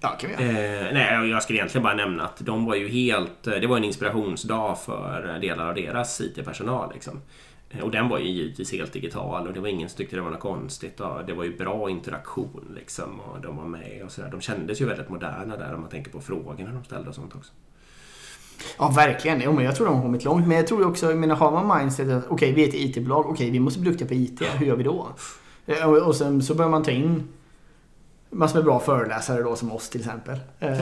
Ja, kan vi göra. Eh, nej, jag skulle egentligen bara nämna att de var ju helt... eh, Det var en inspirationsdag för delar av deras IT-personal. Liksom. Eh, och den var ju givetvis helt digital och det var ingen som tyckte det var något konstigt. Och det var ju bra interaktion liksom och de var med och sådär. De kändes ju väldigt moderna där om man tänker på frågorna de ställde och sånt också. Ja, verkligen. Jo, men jag tror de har kommit långt. Men jag tror också, jag menar, har man mindset att okej, vi är ett IT-bolag. Okej, vi måste bli duktiga på IT. Hur gör vi då? Eh, och sen så börjar man ta in massor med bra föreläsare då som oss till exempel. Eh,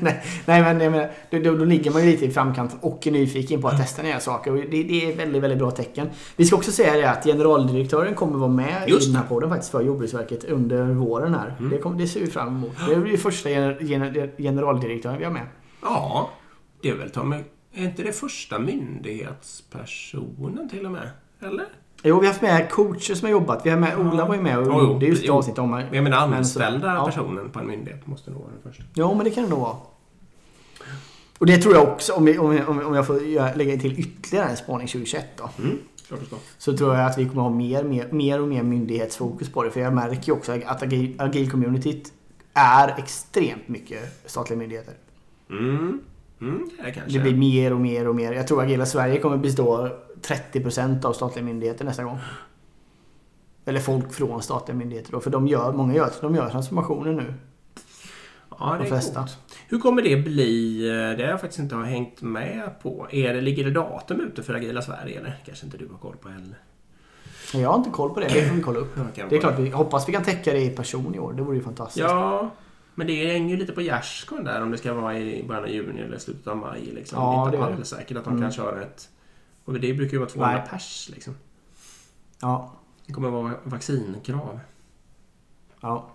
nej, nej, men jag menar, då, då, då ligger man ju lite i framkant och är nyfiken på att testa nya saker. Och det, det är väldigt, väldigt bra tecken. Vi ska också säga det att generaldirektören kommer vara med Just i den här podden faktiskt för Jordbruksverket under våren här. Mm. Det, kommer, det ser vi fram emot. Det blir första gener, gener, generaldirektören vi har med. Ja, det är väl ta med, Är inte det första myndighetspersonen till och med? Eller? Jo, vi har haft med coacher som har jobbat. Vi har med, Ola var ju med och Jo, jo. gjorde just Jo. avsnitt om Jag menar Men anställda ja. personen på en myndighet måste nog vara den första. Jo, men det kan det nog vara. Och det tror jag också, om, vi, om, om, jag får lägga till ytterligare en spaning 2021 då. Mm. Så tror jag att vi kommer ha mer, mer, mer och mer myndighetsfokus på det. För jag märker ju också att agil, agil-communityt är extremt mycket statliga myndigheter. Mm, mm, det. Det blir mer och mer och mer. Jag tror Agila Sverige kommer bestå 30% av statliga myndigheter nästa gång. Eller folk från statliga myndigheter då. För de gör, många gör, de gör transformationer nu. Ja, det de är coolt. Hur kommer det bli? Det har jag faktiskt inte har hängt med på. Är det, ligger det datum ute för Agila Sverige eller? Kanske inte du har koll på heller. Jag har inte koll på det. Det får vi kolla upp. Kan Det är klart, vi hoppas vi kan täcka det i person i år. Det vore ju fantastiskt. Ja, men det hänger ju lite på gärdsgården där om det ska vara i början av juni eller slutet av maj. Liksom. Ja, det är inte alldeles säkert att de Mm. kan köra ett... Och det brukar ju vara 200 Nej. pers liksom. Ja. Det kommer vara vaccinkrav. ja.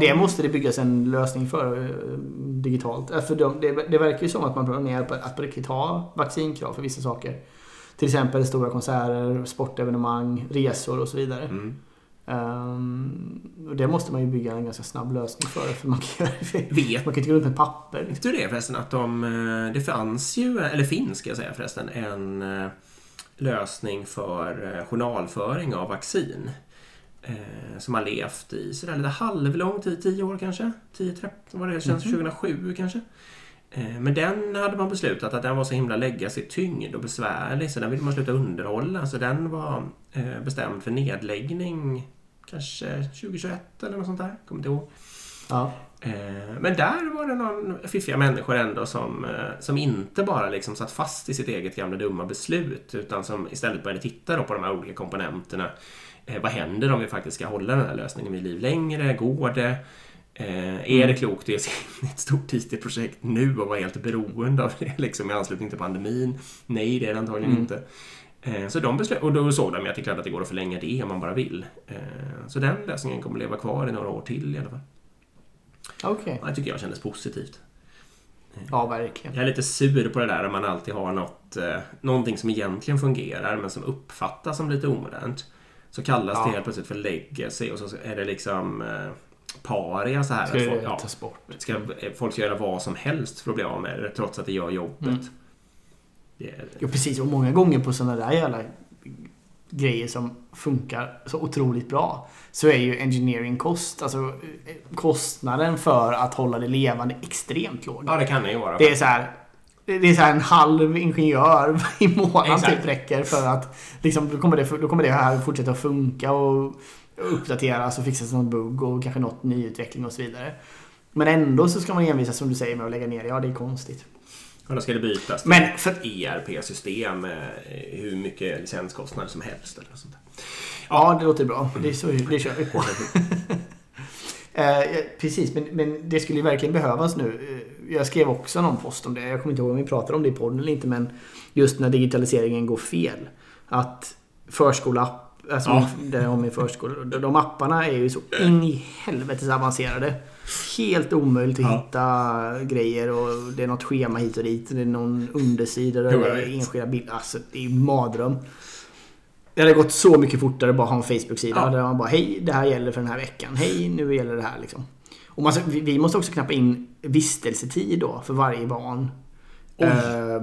Det måste det byggas en lösning för eh, digitalt. Eh, För de, det, det verkar ju som att man planerar på att på riktigt ha vaccinkrav för vissa saker. Till exempel stora konserter, sportevenemang, resor och så vidare. Mm. Ehm, och det måste man ju bygga en ganska snabb lösning för. För man kan, Vet man kan inte gå runt med papper. Liksom. Vet du det förresten att de... eh, Det fanns ju, eller finns ska jag säga förresten, en eh, lösning för eh, journalföring av vaccin. eh, Som har levt i sådär lite halvlång tid, 10 år kanske? 10-13 vad det känns, Mhm. 2007 kanske? Eh, Men den hade man beslutat att den var så himla läggas i tyngd och besvärlig så den ville man sluta underhålla. Så den var eh, bestämd för nedläggning kanske 2021 eller något sånt där. Kommer inte ihåg. Ja. Eh, Men där var det någon fiffiga människor ändå som, eh, som inte bara liksom satt fast i sitt eget gamla dumma beslut utan som istället började titta på de här olika komponenterna. Eh, Vad händer om vi faktiskt ska hålla den här lösningen vid liv längre? Går det? Är det klokt att ge sig in i ett stort IT-projekt nu och vara helt beroende av det liksom, i anslutning till pandemin? Nej, det är det antagligen Mm. inte. Så de beslöt, och då såg de att det är klart att det går att förlänga det om man bara vill. Eh, Så den lösningen kommer leva kvar i några år till i alla fall. Okej. Det tycker jag kändes positivt. Ja, verkligen. Jag är lite sur på det där om man alltid har något, eh, någonting som egentligen fungerar men som uppfattas som lite omodernt. Så kallas Ja. det helt plötsligt för legacy och så är det liksom eh, paria så här. Ska att folk, ja, tas bort? ska, eh, folk ska göra vad som helst för att bli av med det trots att det gör jobbet. Mm. Det är, Jo, precis. Och många gånger på sådana där jävla grejer som funkar så otroligt bra så är ju engineering cost, alltså eh, kostnaden för att hålla det levande extremt låg. Ja, det kan det ju vara. Det är så här, det är så en halv ingenjör i månaden typ räcker för att liksom, då, kommer det, då kommer det här fortsätta att funka och uppdateras och fixas något bugg och kanske något nyutveckling och så vidare. Men ändå så ska man envisas som du säger med att lägga ner det. Ja, det är konstigt. Då ska det bytas till Men för, ERP-system med hur mycket licenskostnader som helst. Eller sånt där. Ja, det låter bra. Det, är så, det kör vi på. Eh, precis, men, men det skulle ju verkligen behövas nu. Eh, Jag skrev också någon post om det. Jag kommer inte ihåg om vi pratade om det i podden eller inte. Men just när digitaliseringen går fel. Att förskola Alltså Ja. det har med förskola. De de apparna är ju så in i helvetes avancerade. Helt omöjligt att Ja. hitta grejer och det är något schema hit och dit. Det är någon undersida där Jo, det är enskilda bilder. Alltså det är mardröm. Det hade gått så mycket fortare att bara ha en Facebook-sida Ja. där man bara Hej, det här gäller för den här veckan. Hej, nu gäller det här liksom. Och man, vi- måste också knappa in vistelsetid då för varje barn. Eh,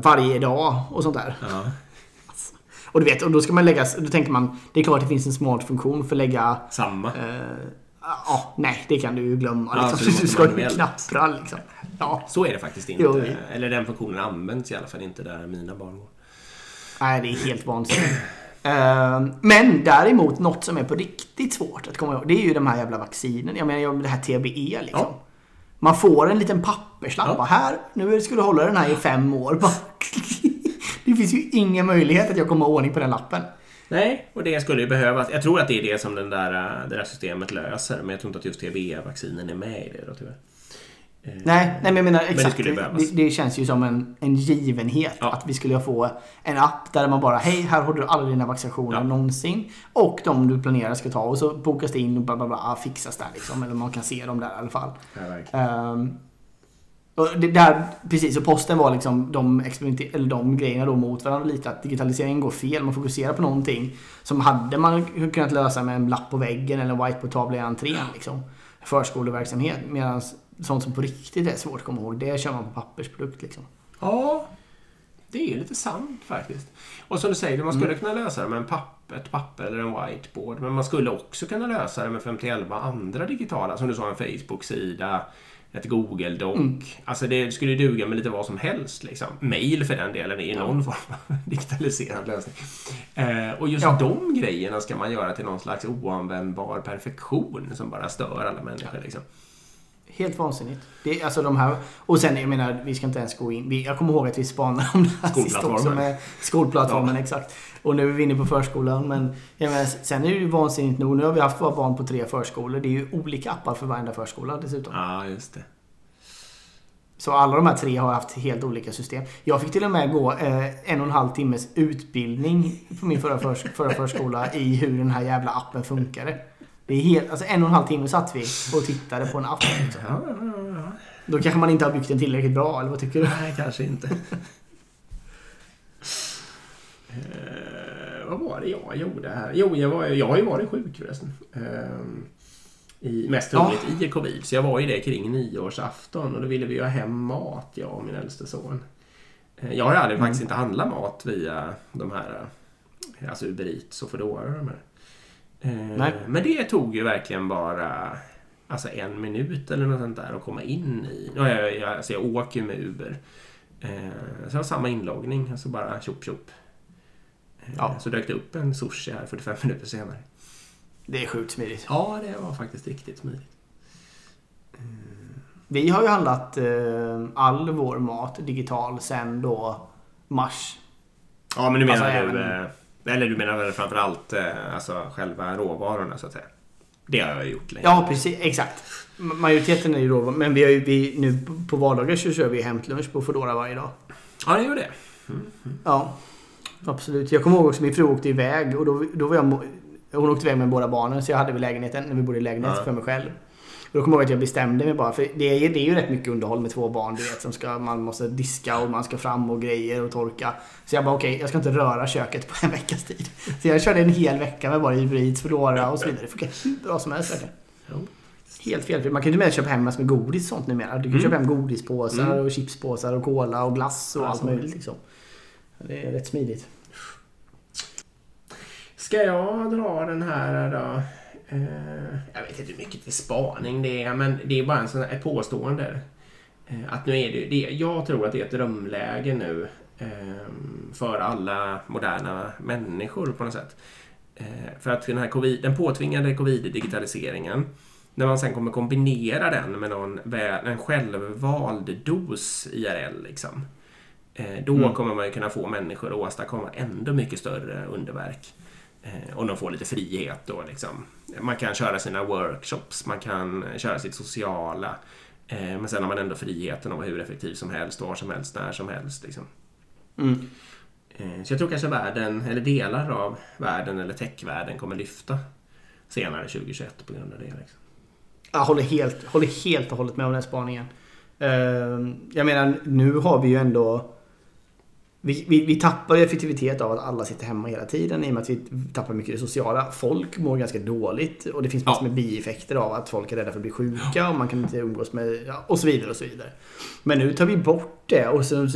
varje dag och sånt där. Ja. Och du vet, och då ska man lägga, då tänker man, det är klart det finns en smart funktion för att lägga Samma. eh, Ja, nej det kan du ju glömma. Ja, Liksom. måste du ska ju knappra liksom. Ja, Så är det faktiskt inte. Jo. Eller den funktionen används i alla fall inte där mina barn går. nej det är helt vansinnigt. Eh, Men däremot något som är på riktigt svårt att komma ihåg. Det är ju de här jävla vaccinen. Jag menar det här TBE liksom. Ja. Man får en liten papperslapp. Ja. Här, nu ska du hålla den här i fem år. Det finns ju ingen möjlighet att jag kommer ha ordning på den lappen. Nej, och det skulle ju behövas. Jag tror att det är det som den där, äh, det där systemet löser. Men jag tror inte att just TBE-vaccinen är med i det då tyvärr. Eh, Nej, nej men jag menar exakt. skulle Det, det, det känns ju som en, en givenhet Ja. att vi skulle få en app där man bara Hej, här har du alla dina vaccinationer Ja. någonsin. Och de du planerar ska ta och så bokas det in och bla bla bla fixas där liksom. Eller man kan se dem där i alla fall. Ja. Och det där, precis, och posten var liksom de, eller de grejerna då mot varandra lite. Att digitaliseringen går fel. Man fokuserar på någonting som hade man kunnat lösa med en lapp på väggen eller en whiteboard-tavla i entrén. Liksom. Förskoleverksamhet. Medan sånt som på riktigt är svårt att komma ihåg, det kör man på pappersprodukt. Liksom. Ja, det är lite sant faktiskt. Och som du säger, man skulle Mm. kunna lösa det med en papp, ett papper eller en whiteboard. Men man skulle också kunna lösa det med 51 andra digitala, som du sa, en Facebook-sida, ett Google-doc. Mm. Alltså det skulle duga med lite vad som helst. Liksom. Mail för den delen är ju någon form av digitaliserad lösning. Eh, och just Ja. de grejerna ska man göra till någon slags oanvändbar perfektion som bara stör alla människor. Liksom. Helt vansinnigt. Det, alltså de här, och sen, jag menar, vi ska inte ens gå in. Vi, jag kommer ihåg att vi spanade om det här sist också med skolplattformen, exakt. Och nu är vi inne på förskolan. Men menar, sen är det ju vansinnigt nog. Nu har vi haft våra barn på tre förskolor. Det är ju olika appar för varenda förskola dessutom. Ja, just det. Så alla de här tre har haft helt olika system. Jag fick till och med gå eh, en och en halv timmes utbildning på min förra, förs förra förskola i hur den här jävla appen funkade. Det är helt, alltså en och en halv timme satt vi och tittade på en app. Liksom. Då kanske man inte har byggt den tillräckligt bra, eller vad tycker du? Nej, kanske inte. vad var det jag gjorde här? Jo, jag, var, jag har ju varit sjuk förresten. Eh, i, mest Ja. troligt i covid. Så jag var ju det kring nyårsafton och då ville vi ju ha hem mat, jag och min äldste son. Eh, jag har aldrig Mm. faktiskt inte handlat mat via de här, eh, alltså Uber Eats och Foodora och de här. Eh. Men det tog ju verkligen bara alltså en minut eller något sånt där att komma in i. Ja, jag, jag, alltså jag åker ju med Uber. Eh, så jag har samma inloggning, alltså bara tjopp tjopp. Eh, Ja. Så dök det upp en sushi här 45 minuter senare. Det är sjukt smidigt. Ja, det var faktiskt riktigt smidigt. Vi har ju handlat eh, all vår mat digital sen då mars. Ja, men du menar Alltså, du... även- Eh, eller du menar väl framförallt eh, alltså själva råvarorna så att säga? Det har jag gjort länge. Ja, precis. Exakt. Ma- Majoriteten är ju då, men vi har ju vi, nu på vardagar så kör vi hämtlunch på Foodora varje dag. Ja, det gör det. Ja, absolut. Jag kommer ihåg också min fru åkte iväg och då, då var jag... Hon åkte iväg med båda barnen så jag hade vi lägenheten när vi bodde i lägenhet Ja. för mig själv. Och då kommer jag ihåg att jag bestämde mig bara för det är, det är ju rätt mycket underhåll med två barn du vet som ska, man måste diska och man ska fram och grejer och torka. Så jag bara okej, jag ska inte röra köket på en veckas tid. Så jag körde en hel vecka med bara Eats, Foodora och så vidare. Det funkar hur bra som helst verkligen. Helt felfritt. Man kan ju inte med köpa hem massor med godis och sånt numera. Du kan Mm. köpa hem godispåsar Mm. och chipspåsar och cola och glass och Ja, allt möjligt liksom. Det är rätt smidigt. Ska jag dra den här då? Eh, jag vet inte hur mycket till spaning det är, men det är bara en sån, ett påstående. Eh, att nu är det, det, jag tror att det är ett drömläge nu eh, för alla moderna människor på något sätt. För att den här COVID, den påtvingade covid-digitaliseringen, när man sen kommer kombinera den med någon, en självvald dos IRL, liksom, då Mm. kommer man ju kunna få människor att åstadkomma ändå mycket större underverk. Eh, och de får lite frihet då liksom. Man kan köra sina workshops, man kan köra sitt sociala. Eh, men sen har man ändå friheten att vara hur effektiv som helst, var som helst, när som helst. Liksom. Mm. Eh, så jag tror kanske världen, eller delar av världen eller techvärlden kommer lyfta senare 2021 på grund av det. Liksom. Jag håller helt, håller helt och hållet med om den spaningen. Jag menar, nu har vi ju ändå... Vi, vi, vi tappar effektivitet av att alla sitter hemma hela tiden i och med att vi tappar mycket det sociala. Folk mår ganska dåligt och det finns massor Ja. med bieffekter av att folk är rädda för att bli sjuka och man kan inte umgås med... Ja, och så vidare och så vidare. Men nu tar vi bort det och sen,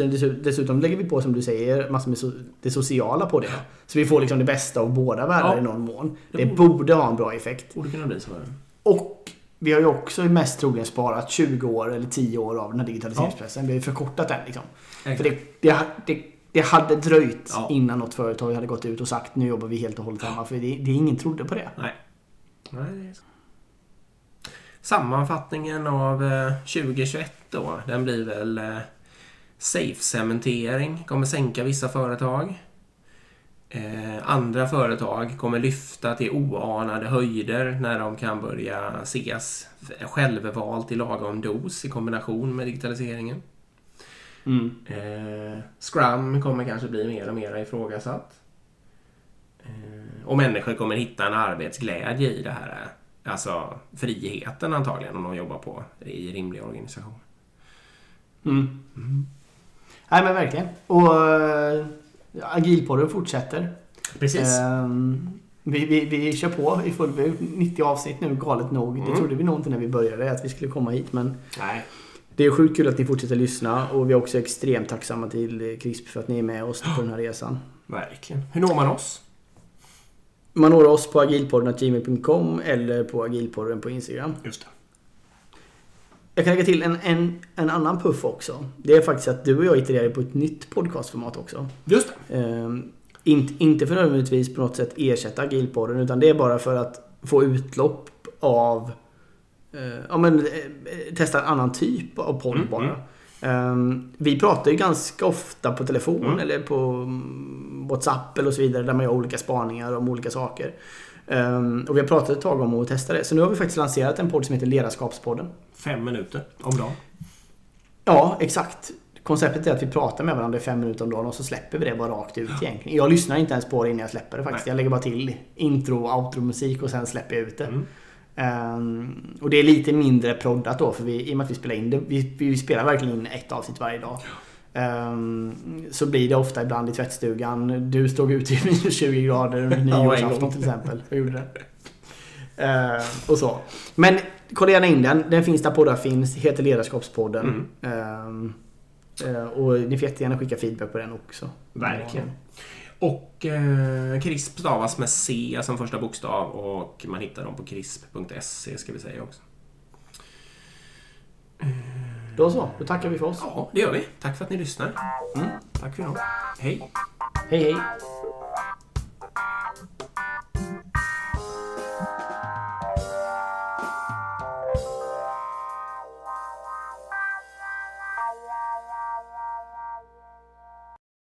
dessutom- lägger vi på som du säger massor med so, det sociala på det. Så vi får liksom det bästa av båda världar Ja. i någon mån. Det Det borde- borde ha en bra effekt. Borde kunna bli så. Och vi har ju också mest troligen sparat 20 år eller 10 år av den här digitaliseringsprocessen. Vi har ju förkortat den liksom. För det, det, det, det hade dröjt Ja. innan något företag hade gått ut och sagt nu jobbar vi helt och hållet hemma. För det, det ingen trodde på det. Nej. Nej, det är så. Sammanfattningen av eh, 2021 då, den blir väl eh, safe-cementering kommer sänka vissa företag. Eh, andra företag kommer lyfta till oanade höjder när de kan börja ses självvalt i lagom dos i kombination med digitaliseringen. Mm. Eh, Scrum kommer kanske bli mer och mer ifrågasatt. Eh, och människor kommer hitta en arbetsglädje i det här. Alltså friheten antagligen om de jobbar på i rimliga organisationer. Mm. Nej men verkligen. Och äh, agilpodden fortsätter. Precis. Ehm, vi, vi, vi kör på i full vi har gjort 90 avsnitt nu, galet nog. Det Mm. trodde vi nog inte när vi började att vi skulle komma hit. Men Nej. Det är sjukt kul att ni fortsätter lyssna och vi är också extremt tacksamma till CRISP för att ni är med oss på den här resan. Verkligen. Hur når man oss? Man når oss på agilpodden.gmail.com eller på agilpodden på Instagram. Just det. Jag kan lägga till en, en, en annan puff också. Det är faktiskt att du och jag itererar på ett nytt podcastformat också. Just det. Ehm, inte, inte för nödvändigtvis på något sätt ersätta agilpodden utan det är bara för att få utlopp av ja, men, eh, testa en annan typ av podd Mm, bara. mm. Ehm, vi pratar ju ganska ofta på telefon Mm. eller på mm, WhatsApp eller så vidare där man gör olika spaningar om olika saker. Ehm, och vi har pratat ett tag om att testa det. Så nu har vi faktiskt lanserat en podd som heter Ledarskapspodden. Fem minuter om dagen. Ja, exakt. Konceptet är att vi pratar med varandra i fem minuter om dagen och så släpper vi det bara rakt ut egentligen. Jag lyssnar inte ens på det innan jag släpper det faktiskt. Nej. Jag lägger bara till intro och outro-musik och sen släpper jag ut det. Ehm, och det är lite mindre proddat då för vi, i och med att vi spelar in det. Vi, vi spelar verkligen in ett avsnitt varje dag. Ehm, så blir det ofta ibland i tvättstugan. Du stod ute i minus 20 grader under nyårsafton till exempel. Jag gjorde det. Ehm, och så. Men kolla gärna in den. Den finns där poddar finns. Heter Ledarskapspodden. Mm. Ehm, eh, och ni får jättegärna skicka feedback på den också. Verkligen. Och eh, CRISP stavas med C som första bokstav och man hittar dem på CRISP.se ska vi säga också. Då så, då tackar vi för oss. Ja, det gör vi. Tack för att ni lyssnar. Mm. Tack för idag. Hej. Hej, hej.